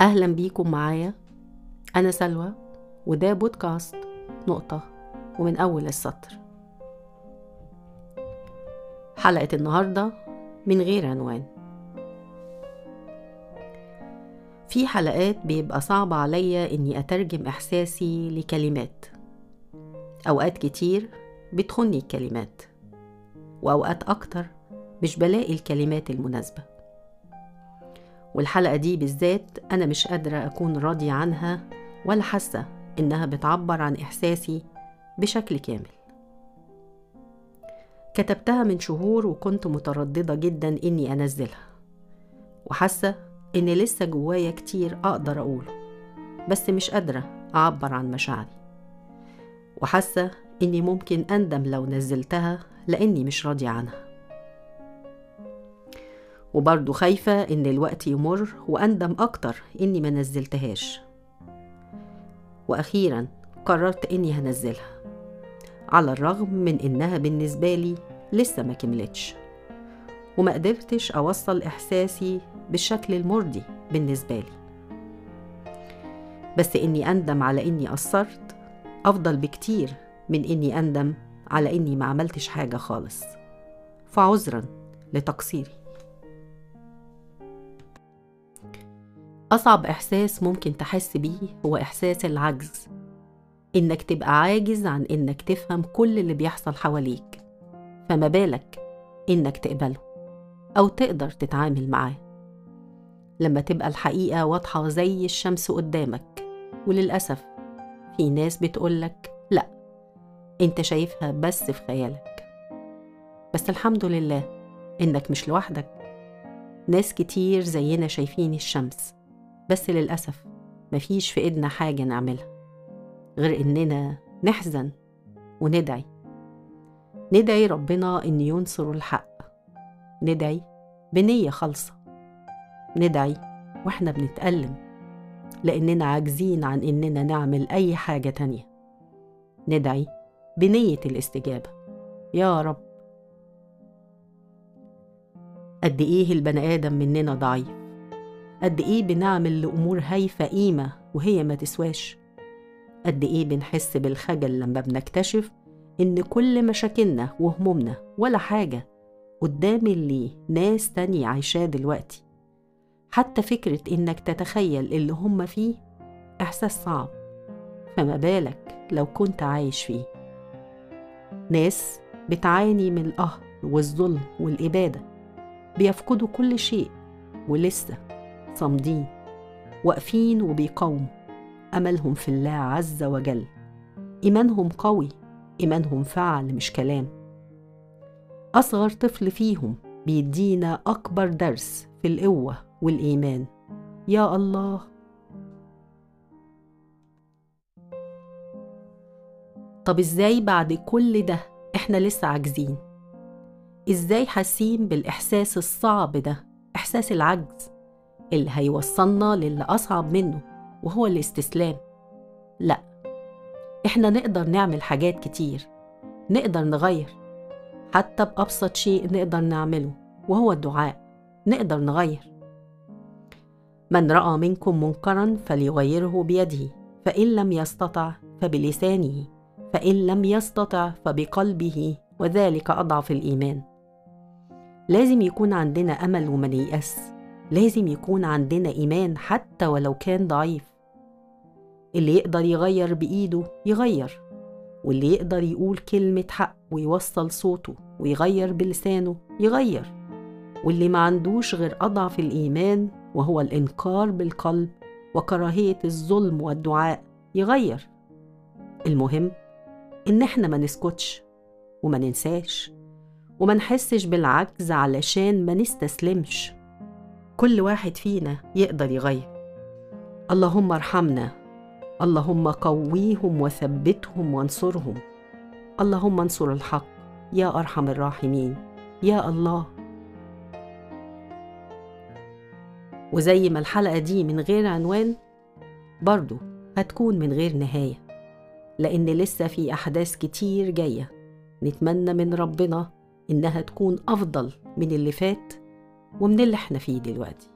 أهلا بيكم معايا. أنا سلوى وده بودكاست نقطة ومن أول السطر. حلقة النهاردة من غير عنوان. في حلقات بيبقى صعب عليا إني أترجم إحساسي لكلمات. أوقات كتير بتخني الكلمات وأوقات أكتر مش بلاقي الكلمات المناسبة. والحلقة دي بالذات أنا مش قادرة أكون راضية عنها ولا حاسة إنها بتعبر عن إحساسي بشكل كامل. كتبتها من شهور وكنت مترددة جدا إني أنزلها وحاسة إن لسه جوايا كتير أقدر أقوله بس مش قادرة أعبر عن مشاعري. وحاسة إني ممكن أندم لو نزلتها لأني مش راضية عنها. وبرضه خايفة إن الوقت يمر وأندم أكتر إني ما نزلتهاش. وأخيرا قررت إني هنزلها على الرغم من إنها بالنسبة لي لسه ما كملتش. وما قدرتش أوصل إحساسي بالشكل المرضي بالنسبة لي. بس إني أندم على إني قصرت أفضل بكتير من إني أندم على إني ما عملتش حاجة خالص. فعذرا لتقصيري. أصعب إحساس ممكن تحس بيه هو إحساس العجز. إنك تبقى عاجز عن إنك تفهم كل اللي بيحصل حواليك. فما بالك إنك تقبله أو تقدر تتعامل معاه. لما تبقى الحقيقة واضحة زي الشمس قدامك وللأسف في ناس بتقولك لأ أنت شايفها بس في خيالك. بس الحمد لله إنك مش لوحدك. ناس كتير زينا شايفين الشمس. بس للأسف مفيش في إيدنا حاجة نعملها غير إننا نحزن وندعي. ندعي ربنا إن ينصر الحق. ندعي بنية خالصة. ندعي وإحنا بنتألم لأننا عاجزين عن إننا نعمل أي حاجة تانية. ندعي بنية الاستجابة. يا رب. قد إيه البني آدم مننا ضعيف. قد إيه بنعمل لأمور هايفة قيمة وهي ما تسواش؟ قد إيه بنحس بالخجل لما بنكتشف إن كل مشاكلنا وهمومنا ولا حاجة قدام اللي ناس تانية عايشاه دلوقتي. حتى فكرة إنك تتخيل اللي هم فيه إحساس صعب. فما بالك لو كنت عايش فيه. ناس بتعاني من القهر والظلم والإبادة. بيفقدوا كل شيء ولسه صامدين واقفين وبيقاوموا أملهم في الله عز وجل. إيمانهم قوي إيمانهم فعل مش كلام. أصغر طفل فيهم بيدينا أكبر درس في القوة والإيمان. يا الله. طب إزاي بعد كل ده إحنا لسه عاجزين؟ إزاي حاسين بالإحساس الصعب ده إحساس العجز؟ اللي هيوصلنا للي أصعب منه وهو الاستسلام. لأ إحنا نقدر نعمل حاجات كتير نقدر نغير. حتى بأبسط شيء نقدر نعمله وهو الدعاء نقدر نغير. من رأى منكم منكرا فليغيره بيده فإن لم يستطع فبلسانه فإن لم يستطع فبقلبه وذلك أضعف الإيمان. لازم يكون عندنا أمل وما نيأس لازم يكون عندنا إيمان حتى ولو كان ضعيف. اللي يقدر يغير بإيده يغير واللي يقدر يقول كلمة حق ويوصل صوته ويغير بلسانه يغير. واللي ما عندوش غير أضعف الإيمان وهو الإنكار بالقلب وكراهية الظلم والدعاء يغير. المهم إن إحنا ما نسكتش وما ننساش وما نحسش بالعجز علشان ما نستسلمش. كل واحد فينا يقدر يغير. اللهم ارحمنا. اللهم قويهم وثبتهم وانصرهم. اللهم انصر الحق. يا أرحم الراحمين. يا الله. وزي ما الحلقة دي من غير عنوان برضو هتكون من غير نهاية لأن لسه في أحداث كتير جاية. نتمنى من ربنا إنها تكون أفضل من اللي فات. ومن اللي إحنا فيه دلوقتي.